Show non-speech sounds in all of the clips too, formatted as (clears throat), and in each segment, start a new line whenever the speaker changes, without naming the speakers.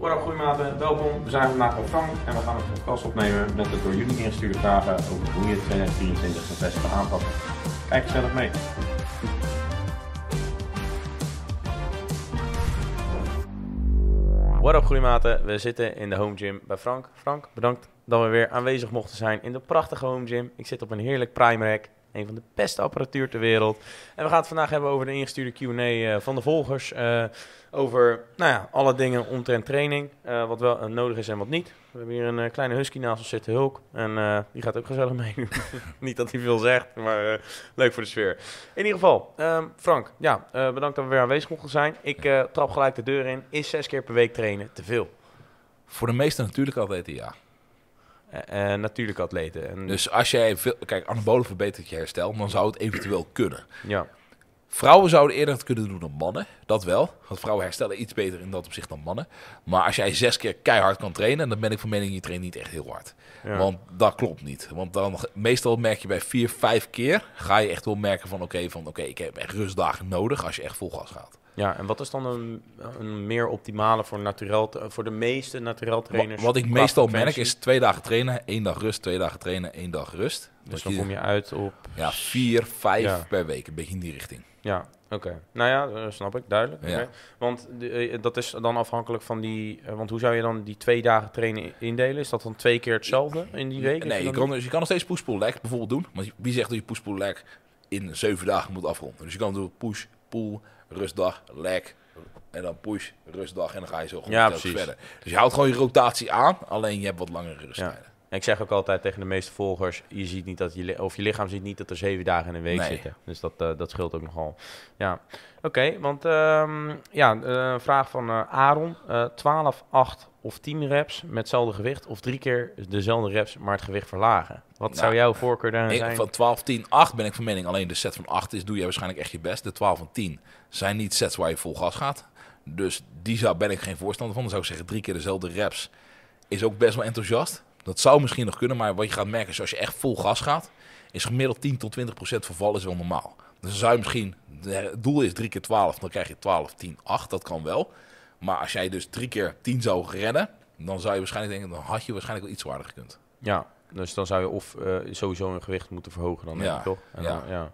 What up groeimaten, welkom. We zijn vandaag bij Frank en we gaan een podcast opnemen met de door jullie ingestuurde vragen over hoe je 2024 het beste kan aanpakken. Kijk gezellig mee. What up groeimaten, we zitten in de home gym bij Frank. Frank, bedankt dat we weer aanwezig mochten zijn in de prachtige home gym. Ik zit op een heerlijk prime rack. Een van de beste apparatuur ter wereld. En we gaan het vandaag hebben over de ingestuurde Q&A eh, van de volgers. eh, over nou ja, alle dingen omtrent training. eh, wat wel nodig is en wat niet. We hebben hier een kleine husky naast ons zitten, Hulk. En die gaat ook gezellig mee. (laughs) niet dat hij veel zegt, maar leuk voor de sfeer. In ieder geval, ehm, Frank, ja, bedankt dat we weer aanwezig mochten zijn. Ik trap gelijk de deur in. Is zes keer per week trainen te veel?
Voor de meeste natuurlijk altijd ja.
Eh, eh, natuurlijke atleten. En,
Dus als jij veel, kijk, anabolen verbetert je herstel, dan zou het eventueel kunnen.
ja,
Vrouwen zouden eerder het kunnen doen dan mannen, dat wel. Want vrouwen herstellen iets beter in dat opzicht dan mannen. Maar als jij zes keer keihard kan trainen, dan ben ik van mening je traint niet echt heel hard.
ja.
Want dat klopt niet. Want dan meestal merk je bij vier, vijf keer, ga je echt wel merken van oké, van oké, ik heb echt rustdagen nodig als je echt vol gas gaat.
Ja, en wat is dan een, een meer optimale voor, naturel, voor de meeste naturel trainers?
Wat ik meestal merk is twee dagen trainen, één dag rust, twee dagen trainen, één dag rust.
Dus dan
je-
kom je uit op...
Ja, vier, vijf
Ja.
per week. Een beetje in die richting.
Ja, oké. Nou ja, eh, snap ik, duidelijk.
Ja.
Want eh, dat is dan afhankelijk van die... eh, want hoe zou je dan die twee dagen trainen indelen? Is dat dan twee keer hetzelfde in die week?
Nee,
je
kan, dus je kan nog steeds push-pull leg bijvoorbeeld doen. Maar wie zegt dat je push-pull leg in zeven dagen moet afronden? Dus je kan doen push, pull, rustdag, leg. En dan push, rustdag. En dan ga je zo gewoon
Ja,
verder. Dus je houdt gewoon je rotatie aan. Alleen je hebt wat langere rusttijden.
Ik zeg ook altijd tegen de meeste volgers... Je ziet niet dat je, of je lichaam ziet niet dat er zeven dagen in een week
Nee.
zitten. Dus dat, eh, dat scheelt ook nogal. Ja, oké. want ehm, ja, eh, een vraag van eh, Aaron. Eh 12, 8 of 10 reps met hetzelfde gewicht... of drie keer dezelfde reps, maar het gewicht verlagen. Wat
Nou,
zou jouw voorkeur daarin zijn?
van 12, 10, 8 ben ik van mening. Alleen de set van 8 is, doe je waarschijnlijk echt je best. De 12 en 10 zijn niet sets waar je vol gas gaat. Dus die zou, ben ik geen voorstander van. Dan zou ik zeggen, drie keer dezelfde reps is ook best wel enthousiast. Dat zou misschien nog kunnen, maar wat je gaat merken is als je echt vol gas gaat, is gemiddeld 10 tot 20 procent verval is wel normaal. Dus dan zou je misschien, het doel is 3 keer 12, dan krijg je 12, 10, 8. Dat kan wel. Maar als jij dus drie keer 10 zou redden, dan zou je waarschijnlijk denken, dan had je waarschijnlijk wel iets zwaarder gekund.
Ja, dus dan zou je of eh, sowieso een gewicht moeten verhogen dan, denk
Ja,
ik, toch? En
ja.
Dan, ja.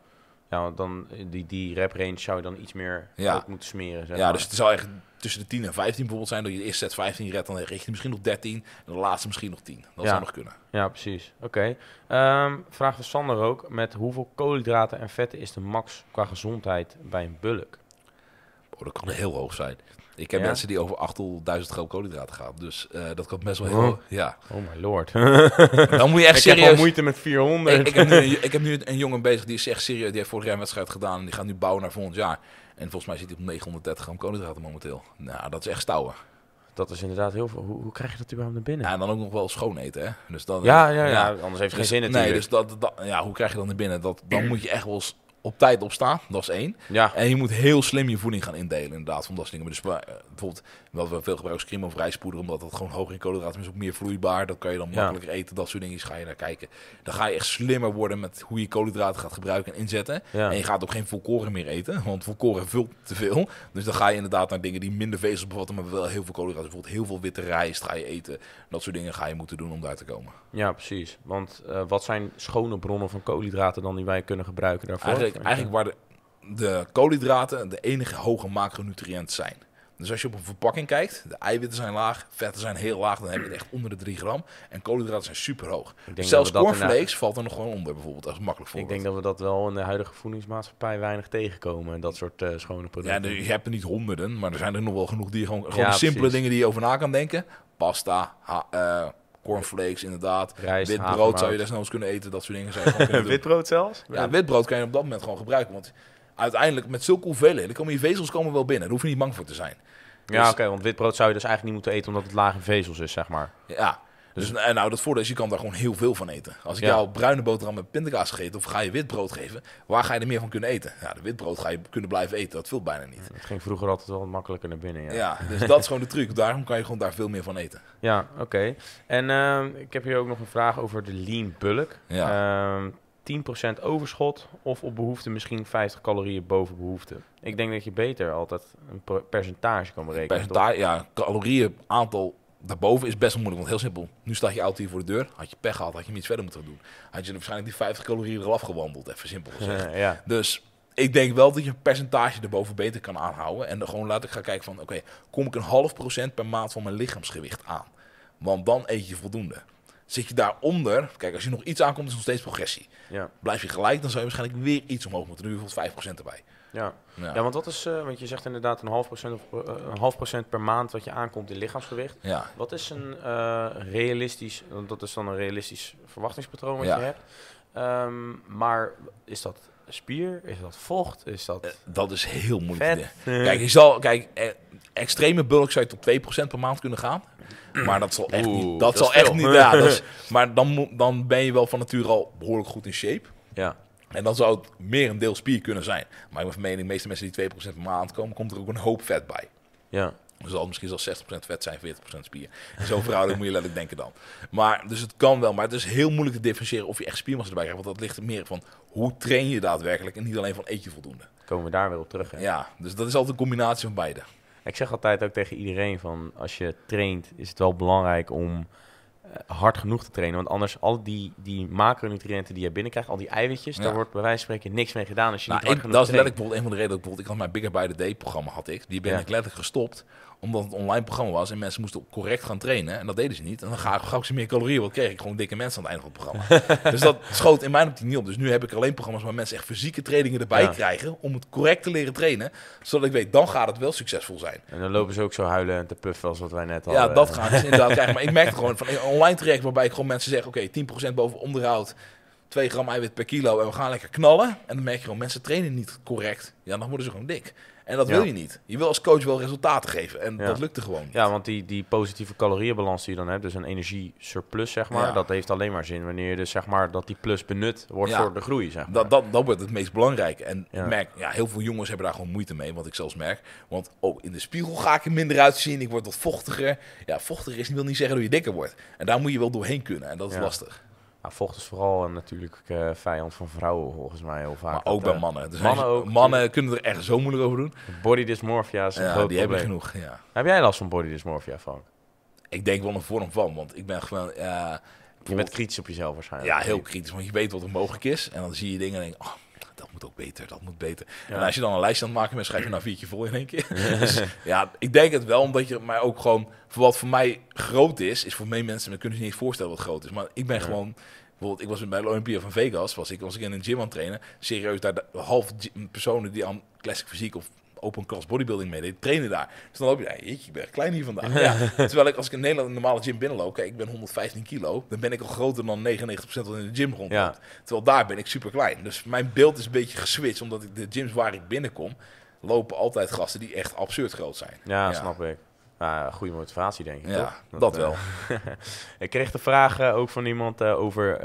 Ja, want dan die, die rep range zou je dan iets meer
Ja.
ook moeten smeren, zeg
Ja,
maar.
dus het zou echt tussen de 10 en 15 bijvoorbeeld zijn. Dat je de eerste set 15 redt, dan richt je misschien nog 13. En de laatste misschien nog 10. Dat
Ja.
zou nog kunnen.
Ja, precies. Oké. Ehm, vraag van Sander ook. Met hoeveel koolhydraten en vetten is de max qua gezondheid bij een bulk?
Oh, dat kan heel hoog zijn. Ik heb
Ja?
mensen die over 800.000 gram koolhydraten gaan. Dus eh, dat kan best wel heel
Oh.
Ja.
Oh my lord.
Dan moet je echt
ik heb al
serieus...
moeite met 400.
Ik, ik, heb nu, een- ik heb nu een jongen bezig die is echt serieus. Die heeft vorig jaar een wedstrijd gedaan. En die gaat nu bouwen naar volgend jaar. En volgens mij zit hij op 930 gram koolhydraten momenteel. Nou, dat is echt stouwen.
Dat is inderdaad heel veel. Hoe, hoe krijg je dat überhaupt naar binnen?
Ja, en dan ook nog wel schoon eten, hè. Dus dan,
Ja, ja, ja. Anders heeft het geen
Dus-
zin
Nee,
natuurlijk.
dus dat, dat, ja, hoe krijg je dat naar binnen? Dat, dan (clears throat) moet je echt wel eens op tijd opstaan. Dat is één.
ja,
En je moet heel slim je voeding gaan indelen, inderdaad, van dat soort dingen. Dus eh, bijvoorbeeld, wat we veel gebruiken is cream of rijstpoeder, omdat het gewoon hoger in koolhydraten is, ook meer vloeibaar. Dat kan je dan
Ja.
makkelijker eten, dat soort dingen. Ga je naar kijken. Dan ga je echt slimmer worden met hoe je koolhydraten gaat gebruiken en inzetten.
ja.
En je gaat ook geen volkoren meer eten, want volkoren vult te veel. Dus dan ga je inderdaad naar dingen die minder vezels bevatten, maar wel heel veel koolhydraten. Bijvoorbeeld heel veel witte rijst ga je eten. Dat soort dingen ga je moeten doen om daar te komen.
ja, precies. Want eh, wat zijn schone bronnen van koolhydraten dan die wij kunnen gebruiken daarvoor?
Eigenlijk, eigenlijk waar de, de koolhydraten de enige hoge macronutriënt zijn. Dus als je op een verpakking kijkt, de eiwitten zijn laag, vetten zijn heel laag, dan heb je het echt onder de 3 gram. En koolhydraten zijn super hoog.
Ik
Zelfs cornflakes valt er nog gewoon onder, bijvoorbeeld, als makkelijk
Ik
voorbeeld.
denk dat we dat wel in de huidige voedingsmaatschappij weinig tegenkomen. Dat soort eh, schone
ja,
producten.
de- je hebt er niet honderden, maar er zijn er nog wel genoeg die gewoon, gewoon
Ja,
simpele
precies.
dingen die je over na kan denken. Pasta, ha- eh, cornflakes inderdaad.
Rijst,
Wit brood zou je desnoods kunnen eten, dat soort dingen zou (laughs) doen.
Witbrood zelfs?
Ja, witbrood kan je op dat moment gewoon gebruiken, want uiteindelijk met zulke hoeveelheden komen je vezels komen wel binnen. Daar hoef je niet bang voor te zijn.
Ja,
Dus-
oké, want witbrood zou je dus eigenlijk niet moeten eten omdat het laag in vezels is, zeg maar.
Ja, dus en nou, dat voordeel is, je kan daar gewoon heel veel van eten. Als ik
Ja.
jou bruine boterham met pindakaas gegeten of ga je witbrood geven, waar ga je er meer van kunnen eten? Ja, de witbrood ga je kunnen blijven eten, dat vult bijna niet.
Het ging vroeger altijd wel makkelijker naar binnen, ja.
Ja, dus dat is gewoon de truc. Daarom kan je gewoon daar veel meer van eten.
Ja, oké. En ehm, ik heb hier ook nog een vraag over de lean bulk.
Ja.
Ehm, 10% overschot of op behoefte misschien 50 calorieën boven behoefte. Ik denk dat je beter altijd een per- percentage kan berekenen.
Percentage, ja, calorieën aantal daarboven is best wel moeilijk. Want heel simpel, nu staat je auto hier voor de deur. Had je pech gehad, had je hem iets verder moeten doen. Had je waarschijnlijk die 50 calorieën eraf gewandeld, even simpel (laughs) gezegd.
Ja.
Dus ik denk wel dat je een percentage erboven beter kan aanhouden. En dan gewoon laat ik gaan kijken van, oké, kom ik een half procent per maand van mijn lichaamsgewicht aan? Want dan eet je voldoende. Zit je daaronder, kijk, als je nog iets aankomt, is nog steeds progressie.
Ja.
Blijf je gelijk, dan zou je waarschijnlijk weer iets omhoog moeten. Nu bijvoorbeeld 5% erbij.
Ja.
Ja.
ja, want wat is, eh, want je zegt inderdaad een half procent, of, eh, een half procent per maand wat je aankomt in lichaamsgewicht.
ja.
Wat is een eh, realistisch, want dat is dan een realistisch verwachtingspatroon wat
Ja.
je hebt. Ehm, maar is dat spier? Is dat vocht? Is dat
Dat is heel moeilijk. Kijk, je zal, kijk, extreme bulk zou je tot 2% per maand kunnen gaan. Maar dat zal echt
Oeh,
niet. Dat,
dat
zal echt niet. Ja, dat is, (laughs) maar dan, dan ben je wel van nature al behoorlijk goed in shape.
ja.
En dan zou het meer een deel spier kunnen zijn. Maar ik ben van mening, de meeste mensen die 2% per maand komen, komt er ook een hoop vet bij.
ja.
Dus zal misschien zelfs 60% vet zijn, 40% spier. En zo'n verhouding moet je letterlijk denken dan. Maar, dus het kan wel, maar het is heel moeilijk te differentiëren of je echt spiermassa erbij krijgt. Want dat ligt er meer van, hoe train je daadwerkelijk en niet alleen van eet je voldoende.
Komen we daar weer op terug. Hè?
Ja, dus dat is altijd een combinatie van beide.
Ik zeg altijd ook tegen iedereen van als je traint is het wel belangrijk om hard genoeg te trainen. Want anders al die, die macronutriënten die je binnenkrijgt, al die eiwitjes,
Ja.
daar wordt bij wijze van spreken niks mee gedaan als je
Nou,
niet hard
ik,
genoeg
dat is letterlijk een van de redenen. dat Ik, bijvoorbeeld, ik had mijn Bigger by the Day programma had ik. Die ben
Ja.
ik letterlijk gestopt. Omdat het een online programma was en mensen moesten correct gaan trainen. En dat deden ze niet. En dan ga, gauw ik ze meer calorieën. Wat kreeg ik gewoon dikke mensen aan het einde van het programma. (laughs) dus dat schoot in mijn optiek niet op. Dus nu heb ik alleen programma's waar mensen echt fysieke trainingen erbij
Ja.
krijgen. Om het correct te leren trainen. Zodat ik weet, dan gaat het wel succesvol zijn.
En dan lopen ze ook zo huilen en te puffen als wat wij net hadden.
Ja, dat gaat dus inderdaad (laughs) krijgen. Maar ik merk gewoon van een online traject waarbij ik gewoon mensen zeg: oké, 10% boven onderhoud, 2 gram eiwit per kilo en we gaan lekker knallen. En dan merk je gewoon, mensen trainen niet correct. Ja, dan worden ze gewoon dik. En dat wil je niet. Je wil als coach wel resultaten geven. En dat lukt er gewoon niet.
Ja, want die, die positieve calorieënbalans die je dan hebt, dus een energie-surplus, zeg maar, dat heeft alleen maar zin wanneer je dus, zeg maar, dat die plus benut wordt
Ja.
voor de groei, zeg maar.
Dat, dat, dat wordt het meest belangrijke. En ik merk, ja, heel veel jongens hebben daar gewoon moeite mee, wat ik zelfs merk. Want oh, in de spiegel ga ik er minder uitzien, ik word wat vochtiger. Ja, vochtiger is, wil niet zeggen dat je dikker wordt. En daar moet je wel doorheen kunnen en dat is lastig.
Nou, vocht is vooral een natuurlijk eh, vijand van vrouwen, volgens mij heel vaak.
Maar
Dat,
ook bij
eh,
mannen. Dus
mannen ook,
mannen kunnen er echt zo moeilijk over doen.
Body dysmorphia is een
Ja,
groot
die hebben genoeg. Ja.
Heb jij last van body dysmorphia, Frank?
Ik denk wel een vorm van, want ik ben gewoon... ja,
Je bent kritisch op jezelf waarschijnlijk.
Ja, heel kritisch, want je weet wat er mogelijk is. En dan zie je dingen en denk oh, dat moet ook beter, dat moet beter.
Ja.
En als je dan een lijstje aan het maken bent, schrijf je nou viertje vol in één keer. (laughs) dus ja, ik denk het wel, omdat je mij ook gewoon... Voor wat voor mij groot is, is voor mij mensen, we kunnen zich niet eens voorstellen wat groot is. Maar ik ben
Ja.
gewoon... Bijvoorbeeld, ik was bij de Olympia van Vegas, was ik, was ik in een gym aan het trainen. Serieus, daar de half personen die aan classic fysiek of open class bodybuilding meededen, trainen daar. Dus dan loop je, ja, jeetje, ik ben klein hier vandaag. (laughs) Ja, terwijl ik als ik in Nederland een normale gym binnenloop, kijk, ik ben 115 kilo, dan ben ik al groter dan 99% wat in de gym rondloopt.
Ja.
Terwijl daar ben ik super klein. Dus mijn beeld is een beetje geswitcht, omdat ik de gyms waar ik binnenkom, lopen altijd gasten die echt absurd groot zijn.
Ja, snap ik. Ja, goede motivatie, denk ik.
Ja,
toch?
dat
eh,
wel. (laughs)
ik kreeg de vraag eh, ook van iemand eh, over,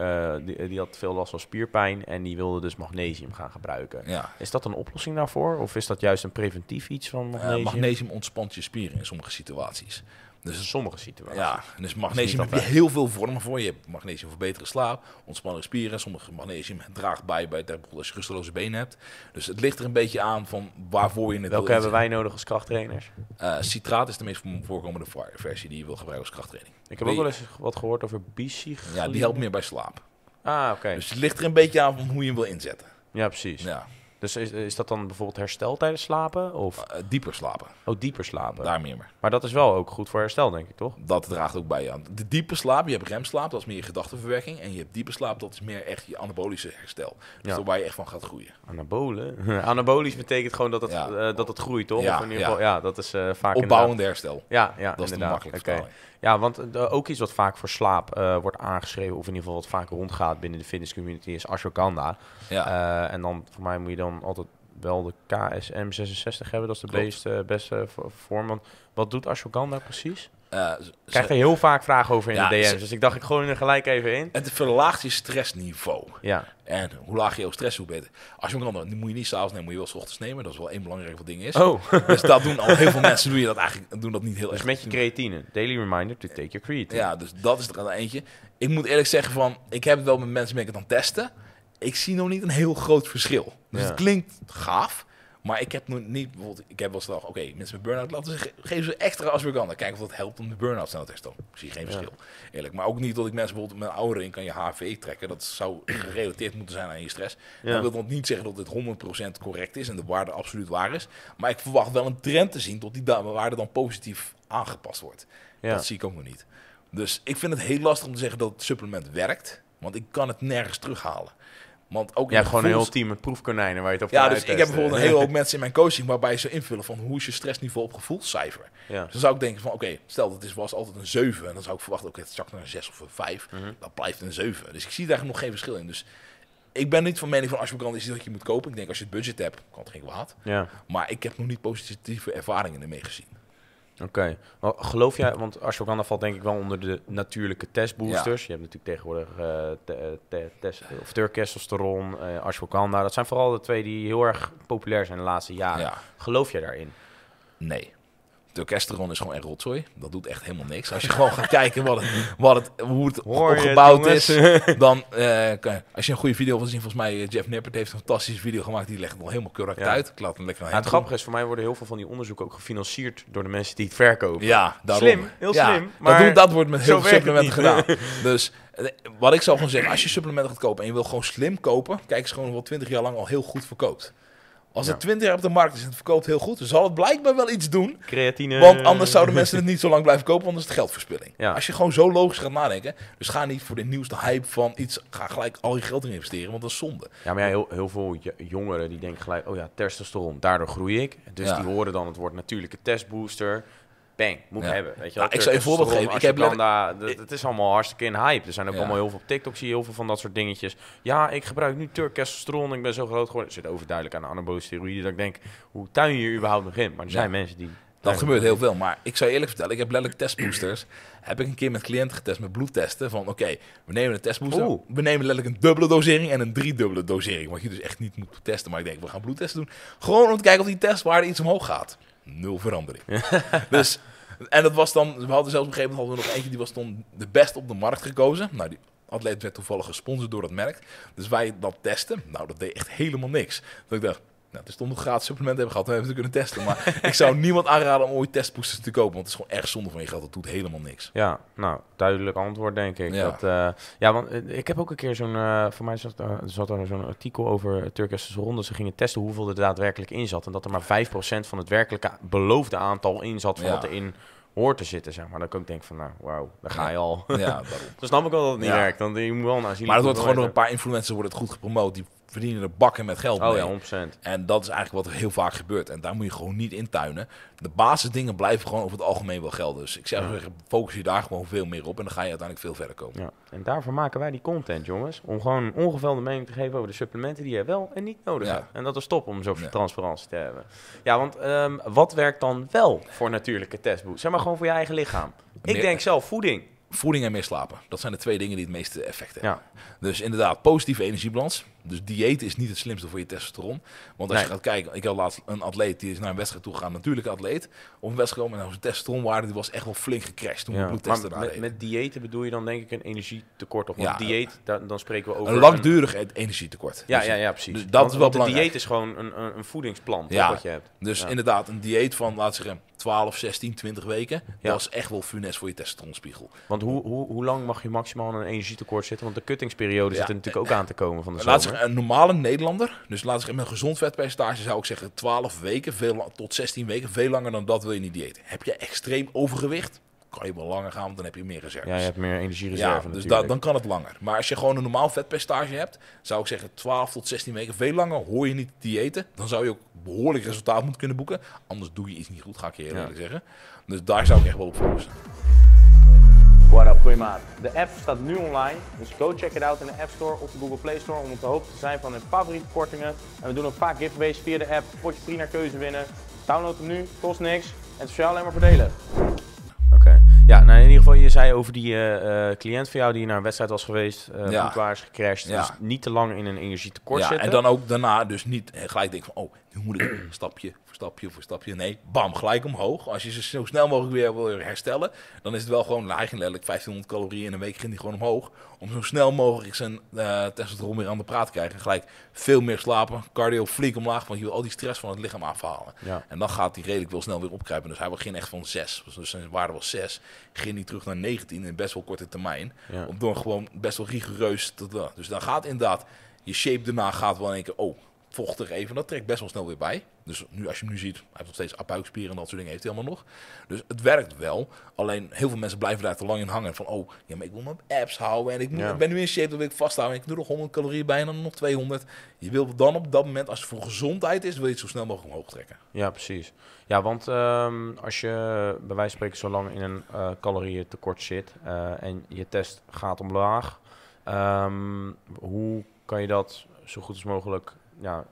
die, die had veel last van spierpijn en die wilde dus magnesium gaan gebruiken.
Ja.
Is dat een oplossing daarvoor? Of is dat juist een preventief iets van magnesium?
magnesium ontspant je spieren in sommige situaties. Dus
In sommige situaties.
Ja, dus magnesium heb je heel veel vormen voor. Je hebt magnesium voor betere slaap, ontspannen spieren. Sommige magnesium draagt bij, bij bijvoorbeeld als je rusteloze benen hebt. Dus het ligt er een beetje aan van waarvoor je het
Welke hebben wij nodig als krachttrainers?
Eh, citraat is de meest voorkomende versie die je wil gebruiken als krachttraining.
Ik heb ook wel eens wat gehoord over bicycline.
Ja, die helpt meer bij slaap.
Ah, oké.
Dus het ligt er een beetje aan van hoe je hem wil inzetten.
Ja, precies.
Ja,
Dus is, is dat dan bijvoorbeeld herstel tijdens slapen? Of
Eh, dieper slapen,
oh, dieper slapen?
daar meer mee.
Maar dat is wel ook goed voor herstel, denk ik, toch?
Dat draagt ook bij aan. De diepe slaap, je hebt remslaap, dat is meer je gedachtenverwerking. En je hebt diepe slaap, dat is meer echt je anabolische herstel. Dus
Ja.
waar je echt van gaat groeien.
Anabolen? (laughs) Anabolisch betekent gewoon dat het,
Ja.
eh, dat het groeit, toch?
Ja,
of in ieder geval, ja, dat is eh, vaak
Opbouwende herstel.
Ja, ja
Dat is de
inderdaad.
vertaling.
Ja, want eh, ook iets wat vaak voor slaap eh, wordt aangeschreven, of in ieder geval wat vaak rondgaat binnen de fitness community, is ashwagandha.
Ja.
Eh, en dan, voor mij moet je dan altijd wel de KSM 66 hebben, dat is de
Klopt.
beste, beste vo- vorm. Want wat doet ashwagandha precies? Ik krijg er heel vaak vragen over in
Ja,
de DM's, dus ik dacht ik gooi er gelijk even in.
Het verlaagt je stressniveau.
Ja,
En hoe lager je stress, hoe beter. Als je hem dan, moet je niet s'avonds nemen, moet je wel 's ochtends nemen. Dat is wel één belangrijk wat ding is.
oh,
Dus dat doen al heel veel mensen, doen, je dat eigenlijk, doen dat niet heel
dus
erg.
met je creatine. Daily reminder to take your creatine.
Ja, dus dat is er aan eentje. Ik moet eerlijk zeggen van, ik heb het wel met mensen mee aan het testen. ik zie nog niet een heel groot verschil. Dus
Ja.
het klinkt gaaf. Maar ik heb nog niet, bijvoorbeeld, ik heb wel eens gedacht, oké, mensen met burn-out, laten ze, ge- geven ze extra ashwagandha. Kijken of dat helpt om de burn-out snel te herstellen. Ik zie geen
Ja.
verschil, eerlijk. Maar ook niet dat ik mensen bijvoorbeeld met in kan je HV trekken. Dat zou (clears throat) gerelateerd moeten zijn aan je stress.
Ja.
Dat wil nog niet zeggen dat dit 100% correct is en de waarde absoluut waar is. Maar ik verwacht wel een trend te zien tot die waarde dan positief aangepast wordt.
Ja.
Dat zie ik ook nog niet. Dus ik vind het heel lastig om te zeggen dat het supplement werkt. Want ik kan het nergens terughalen. Want ook
Je
de
gewoon een heel team met proefkonijnen waar je het op
Ja, dus ik heb bijvoorbeeld een hele (laughs) hoop mensen in mijn coaching waarbij ze invullen van hoe is je stressniveau op gevoelscijfer.
Ja.
Dus dan zou ik denken van oké, stel dat het was altijd een 7 en dan zou ik verwachten oké, het zakt naar een 6 of een 5.
Mhm.
Dat blijft een 7. Dus ik zie daar nog geen verschil in. Dus ik ben niet van mening van ashwagandha is iets dat je moet kopen. Ik denk als je het budget hebt, kan het geen kwaad.
Ja,
Maar ik heb nog niet positieve ervaringen ermee gezien.
Oké. Geloof jij, want ashwagandha valt denk ik wel onder de natuurlijke testboosters. Je hebt natuurlijk tegenwoordig eh te, te, test, of testosteron, eh ashwagandha. Dat zijn vooral de twee die heel erg populair zijn de laatste jaren.
Ja,
Geloof jij daarin?
nee. Testosteron is gewoon echt rotzooi. Dat doet echt helemaal niks. Als je gewoon gaat kijken wat het, wat het, hoe het
Hoor je het,
opgebouwd is, (laughs) dan eh, kan als je een goede video wil zien, volgens mij eh, Jeff Nippert heeft een fantastische video gemaakt. Die legt het al helemaal correct
Ja.
uit. Ik laat hem lekker
Ja, het grappige is, voor mij worden heel veel van die onderzoeken ook gefinancierd door de mensen die het verkopen.
Ja, daarom.
Slim, heel slim,
dat,
maar
doet- dat wordt met heel veel supplementen gedaan. (laughs) Dus eh, wat ik zou gewoon zeggen, als je supplementen gaat kopen en je wil gewoon slim kopen, kijk eens gewoon wat 20 jaar lang al heel goed verkoopt. Als het
Ja.
20 jaar op de markt is en het verkoopt heel goed, dan zal het blijkbaar wel iets doen.
Creatine.
Want anders zouden mensen het (laughs) niet zo lang blijven kopen, want dan is het geldverspilling.
Ja.
Als je gewoon zo logisch gaat nadenken, dus ga niet voor de nieuwste hype van iets, ga gelijk al je geld in investeren, want dat is zonde.
Ja, maar ja, heel, heel veel jongeren die denken gelijk, oh ja, testosteron, daardoor groei ik. Dus
Ja.
die horen dan het woord natuurlijke testbooster. Bang, moet ik
Ja.
hebben. Weet je
Nou, ik zal je een voorbeeld geven. Ik heb
dat- Het is allemaal hartstikke in hype. Er zijn ook
Ja.
allemaal heel veel op TikTok, zie je heel veel van dat soort dingetjes. Ja, ik gebruik nu testosteron, ik ben zo groot geworden. Het zit overduidelijk aan de anabole steroïden. Dat ik denk, hoe tuin je hier überhaupt nog in? Maar er
Ja.
zijn mensen die...
Dat gebeurt heel veel, maar ik zou eerlijk vertellen, ik heb letterlijk testboosters. heb ik een keer met cliënten getest met bloedtesten. Van oké, we nemen een testbooster.
Oeh.
We nemen letterlijk een dubbele dosering en een driedubbele dosering. Wat je dus echt niet moet testen. Maar ik denk, we gaan bloedtesten doen. Gewoon om te kijken of die testwaarde iets omhoog gaat. Nul verandering. (laughs) dus, en dat was dan, we hadden zelfs op een gegeven moment hadden we nog eentje die was toen de best op de markt gekozen. Nou, die atleet werd toevallig gesponsord door dat merk. Dus wij dat testen. Nou, dat deed echt helemaal niks. Dat ik dacht, nou, het is toch nog gratis supplement hebben gehad. We hebben het kunnen testen. Maar (laughs) ik zou niemand aanraden om ooit testboosters te kopen. Want het is gewoon erg zonde van je geld. Dat doet helemaal niks.
Ja, nou, duidelijk antwoord denk ik.
Ja.
Dat, eh, ja, want eh, ik heb ook een keer zo'n, eh, voor mij zat, er- zat er zo'n artikel over Turkse ronde. Ze gingen testen hoeveel er daadwerkelijk in zat. En dat er maar 5% van het werkelijke beloofde aantal in zat van
Ja.
wat erin hoort te zitten, zeg maar. Dat ik ook denk van, nou, wauw, daar ga je al.
Ja, (laughs) daarom.
Dan snap ik wel dat het niet
Ja.
werkt. Want je moet wel aanzienlijk
Maar het wordt gewoon door een paar influencers wordt het goed gepromoot. Die verdienen er bakken met geld
hebben.
mee.
Oh ja, 100%.
En dat is eigenlijk wat er heel vaak gebeurt. En daar moet je gewoon niet intuinen. De basisdingen blijven gewoon over het algemeen wel gelden. Dus ik zou
Ja.
zeggen, focus je daar gewoon veel meer op. En dan ga je uiteindelijk veel verder komen.
Ja, en daarvoor maken wij die content, jongens. Om gewoon een ongevelde mening te geven over de supplementen die je wel en niet nodig hebt. En dat is top om zoveel transparantie te hebben. Ja, want ehm, wat werkt dan wel voor natuurlijke testboost? Zeg maar gewoon voor je eigen lichaam. Ik denk zelf voeding.
Voeding en meer slapen. Dat zijn de twee dingen die het meeste effect hebben.
Ja.
Dus inderdaad, positieve energiebalans. Dus dieet is niet het slimste voor je testosteron. Want als
Nee.
je gaat kijken, ik had laatst een atleet die is naar een wedstrijd toe gegaan, natuurlijke atleet. Op een wedstrijd komen en nou, zijn testosteronwaarde die was echt wel flink gecrashed toen we
Ja.
bloedtesten
Maar
daar
met, met diëten bedoel je dan denk ik een energietekort? Of want
Ja.
dieet, da- dan spreken we over...
Een langdurig e- energietekort.
Ja,
Dus-
ja, ja, precies.
dus dat
Want-
is wel
een
belangrijk.
dieet is gewoon een, een, een voedingsplan
Ja.
wat je hebt.
Dus
Ja.
inderdaad, een dieet van, we zeggen, 12, 16, 20 weken.
Ja.
Dat is echt wel funest voor je testosteronspiegel.
Want hoe, hoe, hoe lang mag je maximaal in een energietekort zitten? Want de cuttingsperiode
Ja.
zit er natuurlijk ook aan te komen van de
Laat
zomer.
Zeggen, een normale Nederlander, dus laten we zeggen, met een gezond vetpercentage zou ik zeggen 12 weken veel, tot 16 weken. Veel langer dan dat wil je niet diëten. Heb je extreem overgewicht, kan je wel langer gaan, want dan heb je meer reserves.
Ja, je hebt meer energiereserve
Ja, dus da- dan kan het langer. Maar als je gewoon een normaal vetpercentage hebt, zou ik zeggen 12 tot 16 weken. Veel langer hoor je niet te diëten. Dan zou je ook behoorlijk resultaat moeten kunnen boeken. Anders doe je iets niet goed, ga ik je
Ja.
eerlijk zeggen. Dus daar zou ik echt wel op focussen.
What up, goeiemaat. De app staat nu online, dus go check it out in de App Store of de Google Play Store om op de hoogte te zijn van hun favoriete kortingen. En we doen ook vaak giveaways via de app, potje 3 naar keuze winnen. Download hem nu, kost niks en het is voor jou alleen maar voordelen. Oké. Ja, nou in ieder geval, je zei over die eh, eh, cliënt van jou die naar een wedstrijd was geweest, eh
Ja.
goed waar is gecrashed.
Ja.
Dus niet te lang in een energietekort
Ja,
zitten.
en dan ook daarna dus niet gelijk denken van, oh, (clears throat) Stapje voor stapje voor stapje. Nee, bam, gelijk omhoog. Als je ze zo snel mogelijk weer wil herstellen, dan is het wel gewoon eigenlijk letterlijk 1500 calorieën in een week ging die gewoon omhoog. Om zo snel mogelijk zijn uh, testosteron weer aan de praat te krijgen. En gelijk veel meer slapen, cardio flink omlaag, want je wil al die stress van het lichaam afhalen.
Ja.
En dan gaat hij redelijk wel snel weer opkruipen. Dus hij begint echt van 6. Dus zijn waarde was 6. Ging hij terug naar 19 in best wel korte termijn.
Ja.
Om door gewoon best wel rigoureus te Dus dan gaat inderdaad, je shape daarna gaat wel in één keer, oh, vochtig even. Dat trekt best wel snel weer bij. Dus nu, als je hem nu ziet, hij heeft nog steeds buikspieren en dat soort dingen heeft hij allemaal nog. Dus het werkt wel. Alleen heel veel mensen blijven daar te lang in hangen. Van, oh, ja, maar ik wil mijn apps houden en ik moet,
Ja.
ben nu in shape, dat wil ik vasthouden. En ik doe nog 100 calorieën bij en dan nog 200. Je wil dan op dat moment, als het voor gezondheid is, wil je het zo snel mogelijk omhoog trekken.
Ja, precies. Ja, want ehm, als je bij wijze van spreken zo lang in een eh calorieën tekort zit eh, en je test gaat omlaag, ehm, hoe kan je dat zo goed als mogelijk ja?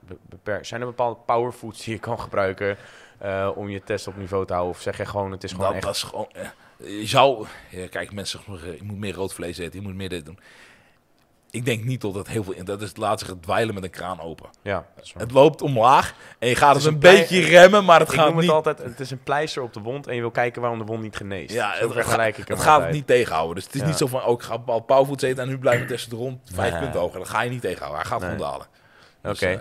Zijn er bepaalde powerfoods die je kan gebruiken eh, om je test op niveau te houden? Of zeg je gewoon, het is gewoon
dat,
echt...
dat is gewoon. eh, je zou. Ja, kijk, mensen zeggen, je moet meer rood vlees eten, je moet meer dit doen. Ik denk niet dat het heel veel in. Dat is het laat zich het dweilen met een kraan open.
Ja, dat.
Het loopt omlaag en je gaat het een
een plei-
beetje remmen, maar het
ik
gaat
noem
niet.
het altijd, het is een pleister op de wond en je wil kijken waarom de wond niet geneest.
Ja,
Zo
het,
vergelijk ik
het gaat het niet tegenhouden. Dus het is
Ja.
niet zo van, oh, ik ga bepaald powerfood eten en nu blijft het testen rond vijf
Nee.
punten hoger. Dat ga je niet tegenhouden. Hij gaat
Nee.
gewoon dalen.
Oké.
Dus, eh,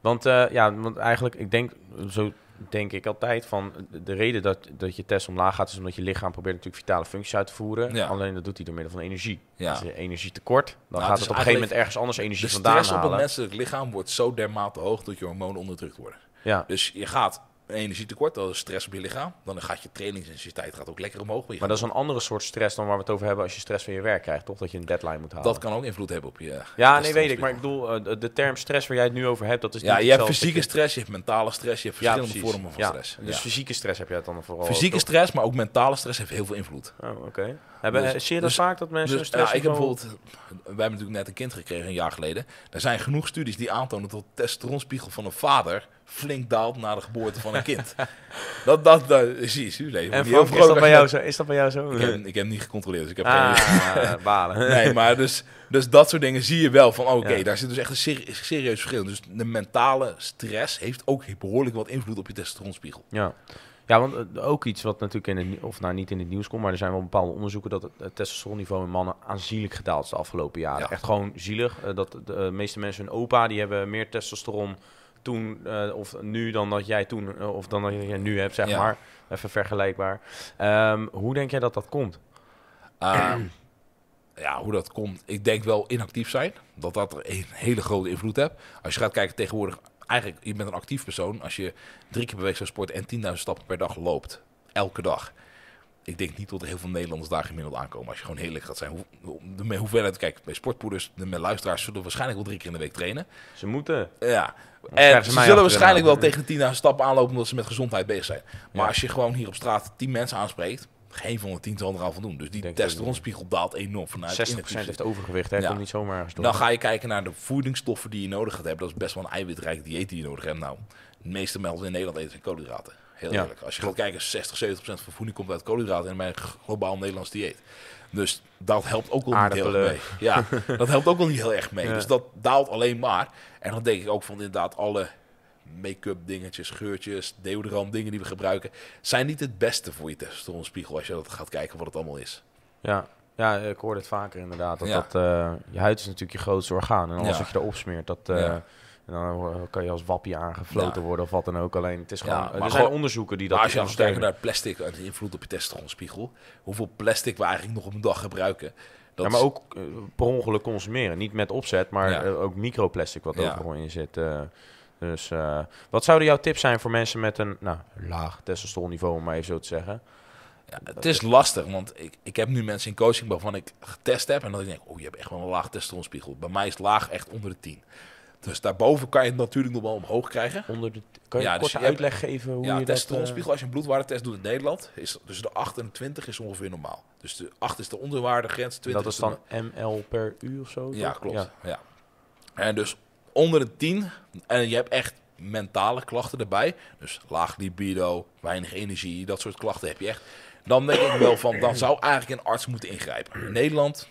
Want eh, ja, want eigenlijk, ik denk, zo denk ik altijd van de- de reden dat, dat je test omlaag gaat, is omdat je lichaam probeert natuurlijk vitale functies uit te voeren.
Ja.
Alleen dat doet hij door middel van energie.
Ja.
Als je energie tekort, dan
Nou,
gaat
het
op een gegeven moment ergens anders energie
de
vandaan
stress op het
halen.
menselijk lichaam wordt zo dermate hoog dat je hormonen onderdrukt worden.
Ja,
Dus je gaat energietekort, dat is stress op je lichaam. Dan gaat je trainingsintensiteit gaat ook lekker omhoog. maar je
maar dat is een andere soort stress dan waar we het over hebben als je stress van je werk krijgt, toch? Dat je een deadline moet halen.
Dat kan ook invloed hebben op je.
ja,
je
nee, weet ik. Maar ik bedoel, eh, de, term stress waar jij het nu over hebt, dat is
Ja, je hebt fysieke stress, je hebt mentale stress, je hebt verschillende vormen van
Ja,
stress.
Dus
Ja.
fysieke stress heb jij het dan vooral.
Fysieke
toch?
stress, maar ook mentale stress heeft heel veel invloed.
Oh, oké. Hebben,
Dus-
zie je dat
dus-
vaak dat mensen
Dus,
een
ja,
stress
ik heb bijvoorbeeld, wij hebben natuurlijk net een kind gekregen een jaar geleden. Er zijn genoeg studies die aantonen dat de testosteronspiegel van een vader flink daalt na de geboorte van een kind. (laughs) dat, dat, dat, zie je,
En Frank, is dat bij jou zo? Is dat bij jou zo?
Ik heb, ik heb niet gecontroleerd, dus ik heb geen
Ah, (laughs) balen. (laughs)
Nee, maar dus, dus dat soort dingen zie je wel van, oké,
Ja.
daar zit dus echt een seri- serieus verschil. Dus de mentale stress heeft ook behoorlijk wat invloed op je testosteronspiegel.
Ja. Ja, want eh, ook iets wat natuurlijk in het, of nou niet in het nieuws komt, maar er zijn wel bepaalde onderzoeken dat het, testosteronniveau in mannen aanzienlijk gedaald is de afgelopen jaren.
Ja.
Echt gewoon zielig. eh, dat de eh, meeste mensen hun opa, die hebben meer testosteron toen eh, of nu dan dat jij toen, eh, of dan dat jij nu hebt, zeg
Ja.
maar. Even vergelijkbaar. Ehm, hoe denk jij dat dat komt?
Ah, ja, hoe dat komt. Ik denk wel inactief zijn. Dat dat er een hele grote invloed heeft. Als je gaat kijken tegenwoordig. Eigenlijk, je bent een actief persoon. Als je drie keer per week zou sporten en 10.000 stappen per dag loopt. Elke dag. Ik denk niet dat er heel veel Nederlanders daar gemiddeld aankomen. Als je gewoon heerlijk gaat zijn. Hoe, de hoeveelheid, kijk, bij sportpoeders, de met luisteraars zullen waarschijnlijk wel drie keer in de week trainen.
Ze moeten.
Ja. En
ze
ze zullen waarschijnlijk wel tegen de 10.000 stappen aanlopen omdat ze met gezondheid bezig zijn. Maar
Ja.
als je gewoon hier op straat 10 mensen aanspreekt, geen van de 10 zal er al van doen. Dus die testosteronspiegel daalt enorm vanuit
60%
inactief
heeft overgewicht, hè?
Ja.
Komt niet zomaar door.
dan ga je kijken naar de voedingsstoffen die je nodig gaat hebben. Dat is best wel een eiwitrijk dieet die je nodig hebt. Nou, de meeste mensen in Nederland eten koolhydraten. Heel
Ja.
eerlijk. Als je gaat kijken, 60, 70 procent van voeding komt uit koolhydraten in mijn globaal Nederlands dieet. Dus dat helpt ook wel niet heel erg mee. Ja, (laughs) dat helpt ook wel niet heel erg mee.
Ja.
Dus dat daalt alleen maar. En dan denk ik ook van inderdaad alle make-up dingetjes, geurtjes, deodorant dingen die we gebruiken, zijn niet het beste voor je testosteronspiegel als je dat gaat kijken wat het allemaal is.
Ja. ja, ik hoor het vaker inderdaad. Dat
Ja.
dat, eh, je huid is natuurlijk je grootste orgaan. En alles
Ja.
wat je erop smeert, dat, eh,
Ja.
En dan eh, kan je als wappie aangefloten
Ja.
worden of wat dan ook. Alleen het is
Ja,
gewoon,
maar
er zijn
gewoon-
onderzoeken die dat
Maar als je dan
ondersteunen.
naar plastic en de invloed op je testosteronspiegel, hoeveel plastic we eigenlijk nog op een dag gebruiken. Dat
ja, maar ook eh, per ongeluk consumeren. Niet met opzet, maar
Ja.
eh, ook microplastic wat overal in zit. eh. dus eh, wat zouden jouw tips zijn voor mensen met een nou, laag testosteronniveau, om maar even zo te zeggen?
ja, het is lastig, want ik, ik heb nu mensen in coaching waarvan ik getest heb en dat ik denk, oh je hebt echt wel een laag testosteronspiegel. Bij mij is laag echt onder de 10. Dus daarboven kan je het natuurlijk nog wel omhoog krijgen.
Onder de, kan je
Ja,
een
dus
korte
hebt-
uitleg geven hoe
ja,
je dat... eh,
testosteronspiegel, als je een bloedwaardetest doet in Nederland, is tussen de 8 en de 20 is ongeveer normaal. Dus de 8 is de onderwaardegrens, 20
dat is
de
dan ml per uur of zo?
Ja,
toch?
klopt. Ja. En dus onder de 10 en je hebt echt mentale klachten erbij. Dus laag libido, weinig energie, dat soort klachten heb je echt. Dan denk ik wel van, dan (clears throat) zou eigenlijk een arts moeten ingrijpen. In Nederland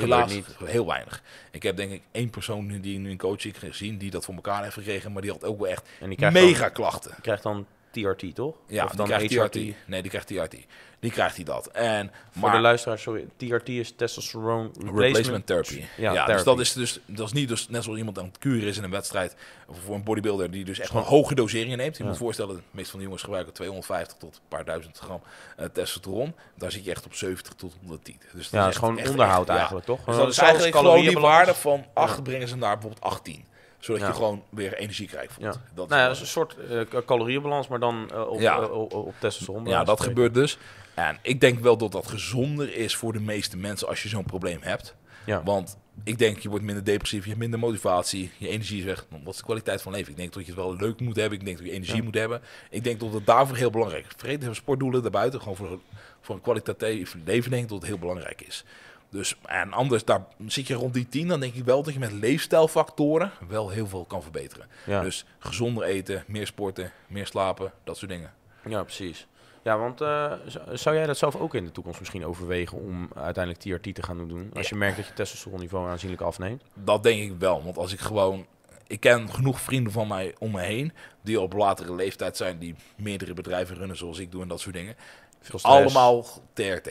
Helaas
niet.
heel weinig. Ik heb denk ik één persoon die nu een coaching gezien die dat voor elkaar heeft gekregen, maar die had ook wel echt
En die krijgt
mega
dan,
klachten.
die krijgt dan TRT, toch?
Ja,
of
die
dan
krijgt
HRT?
TRT. Nee, die krijgt TRT. Die krijgt hij dat. En,
Voor
maar
de luisteraar, sorry. TRT is testosterone replacement,
replacement therapy.
Ja,
Ja, dus dat is dus dat is niet dus net zoals iemand aan het kuren is in een wedstrijd of voor een bodybuilder die dus echt gewoon hoge doseringen neemt. Je
Ja.
moet voorstellen, de meeste van de jongens gebruiken 250 tot een paar duizend gram eh, testosteron. Daar zit je echt op 70 tot 110. Dus dat
Ja, is gewoon
echt-
onderhoud
echt, ja.
eigenlijk, toch?
Dus dat is
zelfs
eigenlijk gewoon die waarde van 8 brengen ze naar bijvoorbeeld 18. Zodat
Ja.
je gewoon weer energie voelt.
Ja.
Dat is
Nou ja, dat is een soort eh, calorieënbalans, maar dan eh, op,
Ja.
op, op testosteron.
Ja, dat gebeurt dus. En ik denk wel dat dat gezonder is voor de meeste mensen als je zo'n probleem hebt.
Ja.
Want ik denk, je wordt minder depressief, je hebt minder motivatie, je energie is weg. Wat is de kwaliteit van leven? Ik denk dat je het wel leuk moet hebben, ik denk dat je energie
Ja.
moet hebben. Ik denk dat het daarvoor heel belangrijk is. Vergeet sportdoelen daarbuiten, gewoon voor, voor een kwalitatief leven denk ik dat het heel belangrijk is. Dus, en anders, daar zit je rond die 10, dan denk ik wel dat je met leefstijlfactoren wel heel veel kan verbeteren.
Ja.
Dus gezonder eten, meer sporten, meer slapen, dat soort dingen.
ja, precies. Ja, want eh, zou jij dat zelf ook in de toekomst misschien overwegen om uiteindelijk TRT te gaan doen? Als je merkt dat je testosteronniveau aanzienlijk afneemt.
Dat denk ik wel. Want als ik gewoon. Ik ken genoeg vrienden van mij om me heen. die op latere leeftijd zijn. die meerdere bedrijven runnen zoals ik doe en dat soort dingen.
Veel.
Allemaal TRT.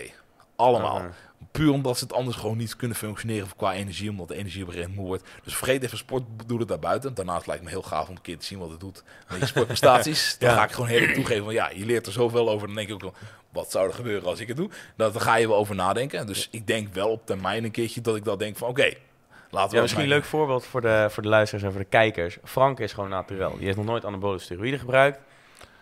Allemaal. Puur omdat ze het anders gewoon niet kunnen functioneren qua energie. Omdat de energie op een gegeven moment moe wordt. Dus vergeet even sportdoelen daarbuiten. Daarnaast lijkt me heel gaaf om een keer te zien wat het doet met je sportprestaties. (laughs) Dan
Ja.
ga ik gewoon heel toegeven van ja, je leert er zoveel over. Dan denk ik ook wel, wat zou er gebeuren als ik het doe? Dat, daar ga je wel over nadenken. Dus ik denk wel op termijn een keertje dat ik dat denk van oké, laten we
Ja, misschien een leuk voorbeeld voor de, voor de luisteraars en voor de kijkers. Frank is gewoon naturel. Die heeft nog nooit anabole steroïden gebruikt.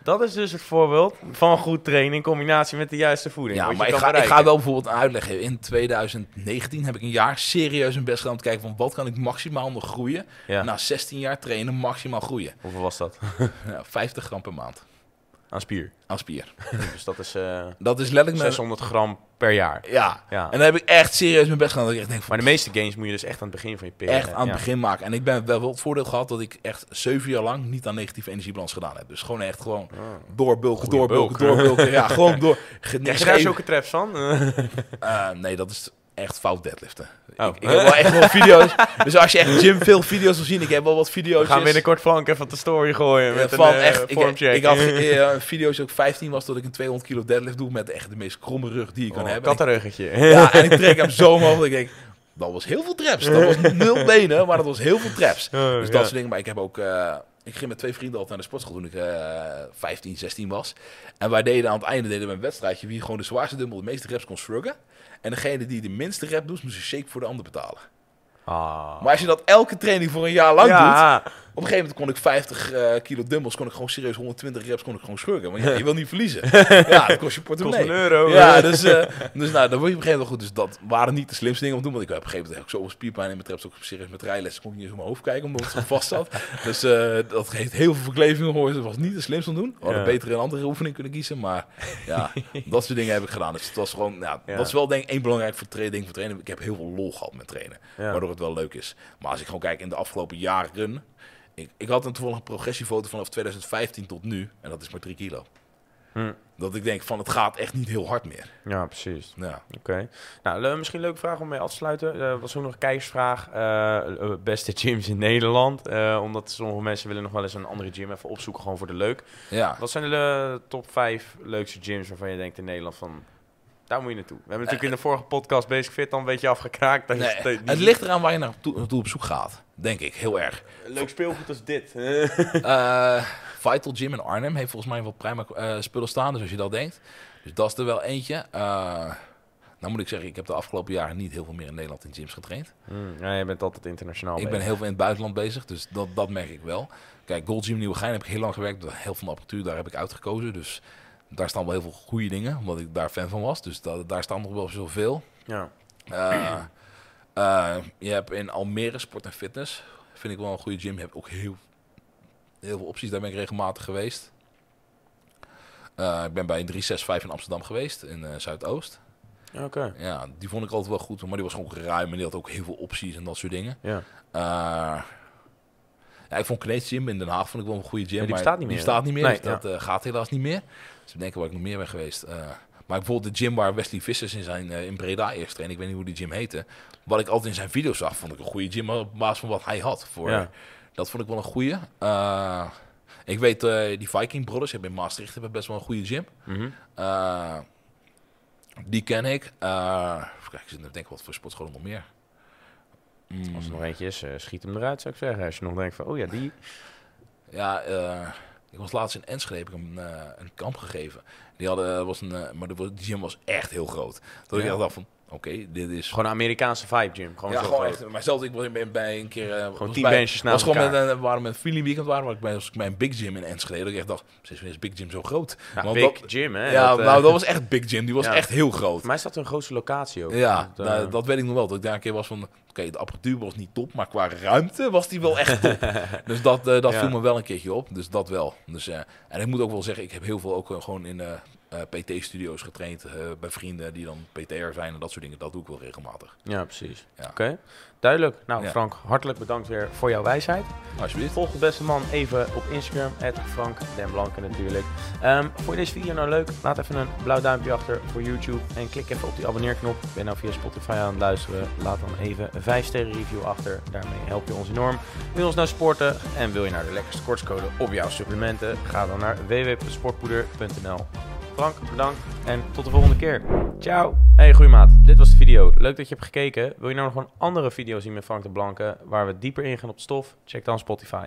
Dat is dus het voorbeeld van goed trainen in combinatie met de juiste voeding.
Ja, maar ik ga, ik ga wel bijvoorbeeld uitleggen. In 2019 heb ik een jaar serieus mijn best gedaan om te kijken van wat kan ik maximaal nog groeien.
Ja.
Na 16 jaar trainen maximaal groeien.
Hoeveel was dat? (laughs)
Ja, 50 gram per maand
Aan spier.
aan spier. (laughs)
dus dat is eh,
Dat is letterlijk mijn...
600 gram per jaar.
Ja.
Ja.
En dan heb ik echt serieus mijn best gedaan. Dat ik echt denk van
Maar de meeste gains moet je dus echt aan het begin van je periode.
echt aan het
ja.
begin maken. En ik ben wel het voordeel gehad dat ik echt 7 jaar lang niet aan negatieve energiebalans gedaan heb. Dus gewoon echt gewoon
Oh.
doorbulken, doorbulken,
bulk.
doorbulken. ja, gewoon (laughs) door.
Krijg je daar zulke traps van?
Eh, nee, dat is echt fout deadliften.
Oh.
Ik, ik heb wel echt wel (laughs) video's. Dus als je echt gym veel video's wil zien, ik heb wel wat video's.
We gaan binnenkort Frank even de story gooien met
van
een eh,
echt, ik,
vormcheck.
ik had (laughs) eh, een video's ik 15 was dat ik een 200 kilo deadlift doe met echt de meest kromme rug die je kan
Oh,
hebben.
kattenruggetje.
Ja, en ik trek hem (laughs) zo dat Ik denk, dat was heel veel traps. Dat was nul benen, maar dat was heel veel traps.
Oh,
Dus
ja.
dat soort dingen. Maar ik heb ook... eh, ik ging met twee vrienden altijd naar de sportschool toen ik eh 15, 16 was. En wij deden aan het einde deden we een wedstrijdje wie gewoon de zwaarste dumbbell de meeste reps kon shruggen. En degene die de minste rep doet, moest een shake voor de ander betalen.
Ah.
Maar als je dat elke training voor een jaar lang doet,
ja,
op een gegeven moment kon ik 50 eh, kilo dumbbells, kon ik gewoon serieus 120 reps, kon ik gewoon shruggen. Want ja, je wil niet verliezen. (laughs) ja, dat kost je
kost
portemonnee.
een euro.
Ja, dus, eh, (laughs) dus nou, dan word je op een gegeven moment goed. Dus dat waren niet de slimste dingen om te doen. Want ik heb op een gegeven moment heb ik zoveel spierpijn in mijn traps. Ook serieus met rijlessen kon ik niet eens op mijn hoofd kijken, omdat het zo (laughs) vast zat. Dus eh, dat heeft heel veel verklevingen gehoord. Dat was niet de slimste om te doen. We hadden
Ja.
beter een andere oefening kunnen kiezen. Maar ja, dat soort dingen heb ik gedaan. Dus het was gewoon, ja,
Ja.
dat is wel denk ik één belangrijk voor tra- ding voor trainen. Ik heb heel veel lol gehad met trainen. Waardoor het wel leuk is. Maar als ik gewoon kijk in de afgelopen jaren. Ik, ik had een toevallig progressiefoto vanaf 2015 tot nu. En dat is maar 3 kilo.
Hm.
Dat ik denk van het gaat echt niet heel hard meer.
Ja, precies.
Ja.
Oké. Nou, le- misschien een leuke vraag om mee af te sluiten. Er was ook nog een kijkersvraag. Eh, eh, beste gyms in Nederland. Omdat sommige mensen willen nog wel eens een andere gym even opzoeken, gewoon voor de leuk.
Ja.
Wat zijn de top 5 leukste gyms waarvan je denkt in Nederland van... Daar moet je naartoe. We hebben natuurlijk in de vorige podcast Basic Fit al een beetje afgekraakt. Dat
Nee, het ligt eraan waar je naartoe, naartoe op zoek gaat. Denk ik, heel erg.
Leuk speelgoed als dit. (laughs)
Eh, Vital Gym in Arnhem heeft volgens mij wel prima eh, spullen staan. Dus als je dat denkt. Dus dat is er wel eentje. Eh nou moet ik zeggen, ik heb de afgelopen jaren niet heel veel meer in Nederland in gyms getraind.
Hmm, ja, je bent altijd internationaal
Ik ben heel veel in het buitenland bezig, dus dat, dat merk ik wel. Kijk, Gold Gym Nieuwegein heb ik heel lang gewerkt. Heel veel van de apparatuur daar heb ik uitgekozen. Dus daar staan wel heel veel goede dingen, omdat ik daar fan van was. Dus da- daar staan nog wel zoveel.
Ja.
Eh, eh, je hebt in Almere Sport en Fitness. Vind ik wel een goede gym. Je hebt ook heel, heel veel opties. Daar ben ik regelmatig geweest. Eh, ik ben bij 365 in Amsterdam geweest, in Zuidoost.
Oké.
Ja, die vond ik altijd wel goed, maar die was gewoon ruim en die had ook heel veel opties en dat soort dingen.
Ja.
Ja, ik vond Knees Gym in Den Haag vond ik wel een goede gym.
Ja, die
maar
bestaat niet
die
meer,
bestaat niet meer,
Nee,
dus dat eh, gaat helaas niet meer. Dus we denken waar ik nog meer ben geweest. Eh, Maar bijvoorbeeld de gym waar Wesley Vissers in, zijn, eh, in Breda eerst trainde, ik weet niet hoe die gym heette. Wat ik altijd in zijn video's zag, vond ik een goede gym op basis van wat hij had. Voor,
Ja.
Dat vond ik wel een goede. Ik weet, die Viking Brothers hebben in Maastricht hebben best wel een goede gym.
Mhm.
Die ken ik. Kijken, ik denken wat voor sportscholen nog meer. Mm,
Als er nog eentje is, eh, schiet hem eruit, zou ik zeggen. Als je nog denkt van, oh ja, die.
Ja, eh, ik was laatst in Enschede, heb ik hem eh, een kamp gegeven. Die hadden, was een, maar de, die gym was echt heel groot. Dat ik echt dacht van, oké, dit is...
Gewoon een Amerikaanse vibe gym. Gewoon
ja,
zo
gewoon echt. Maar zelfs ik was bij, een keer... eh, was
tien benches naast
was gewoon met, een- we waren met feeling weekend waren, waar ik bij, was ik bij een big gym in Enschede. Dat ik echt dacht, sinds is big gym zo groot?
Ja,
Want
big
dat-
gym, hè.
ja,
dat, eh,
nou dat was echt big gym. Die was
ja.
echt heel groot.
Mij is dat een grootste locatie ook.
Ja,
Dat, eh,
nou, dat weet ik nog wel. Dat ik daar een keer was van... Oké, de apparatuur was niet top, maar qua ruimte was die wel echt top. (laughs) dus dat, eh, dat
Ja.
viel me wel een keertje op. Dus dat wel. Dus, eh, en ik moet ook wel zeggen, ik heb heel veel ook eh, gewoon in eh, eh, PT-studio's getraind. eh, bij vrienden die dan PT'er zijn en dat soort dingen. Dat doe ik wel regelmatig.
Ja, precies.
Ja.
Oké, duidelijk. Nou,
Ja.
Frank, hartelijk bedankt weer voor jouw wijsheid.
Alsjeblieft.
Volg de beste man even op Instagram, Frank den Blanke natuurlijk. Ehm vond je deze video nou leuk? Laat even een blauw duimpje achter voor YouTube en klik even op die abonneerknop. Ben nou via Spotify aan het luisteren? Laat dan even een 5 sterren review achter. Daarmee help je ons enorm. Wil je ons nou sporten en wil je nou de lekkerste kortscode op jouw supplementen? Ga dan naar www.sportpoeder.nl. Frank, bedankt en tot de volgende keer. Ciao. Hey, goeie maat. Dit was de video. Leuk dat je hebt gekeken. Wil je nou nog een andere video zien met Frank de Blanke waar we dieper ingaan op stof? Check dan Spotify.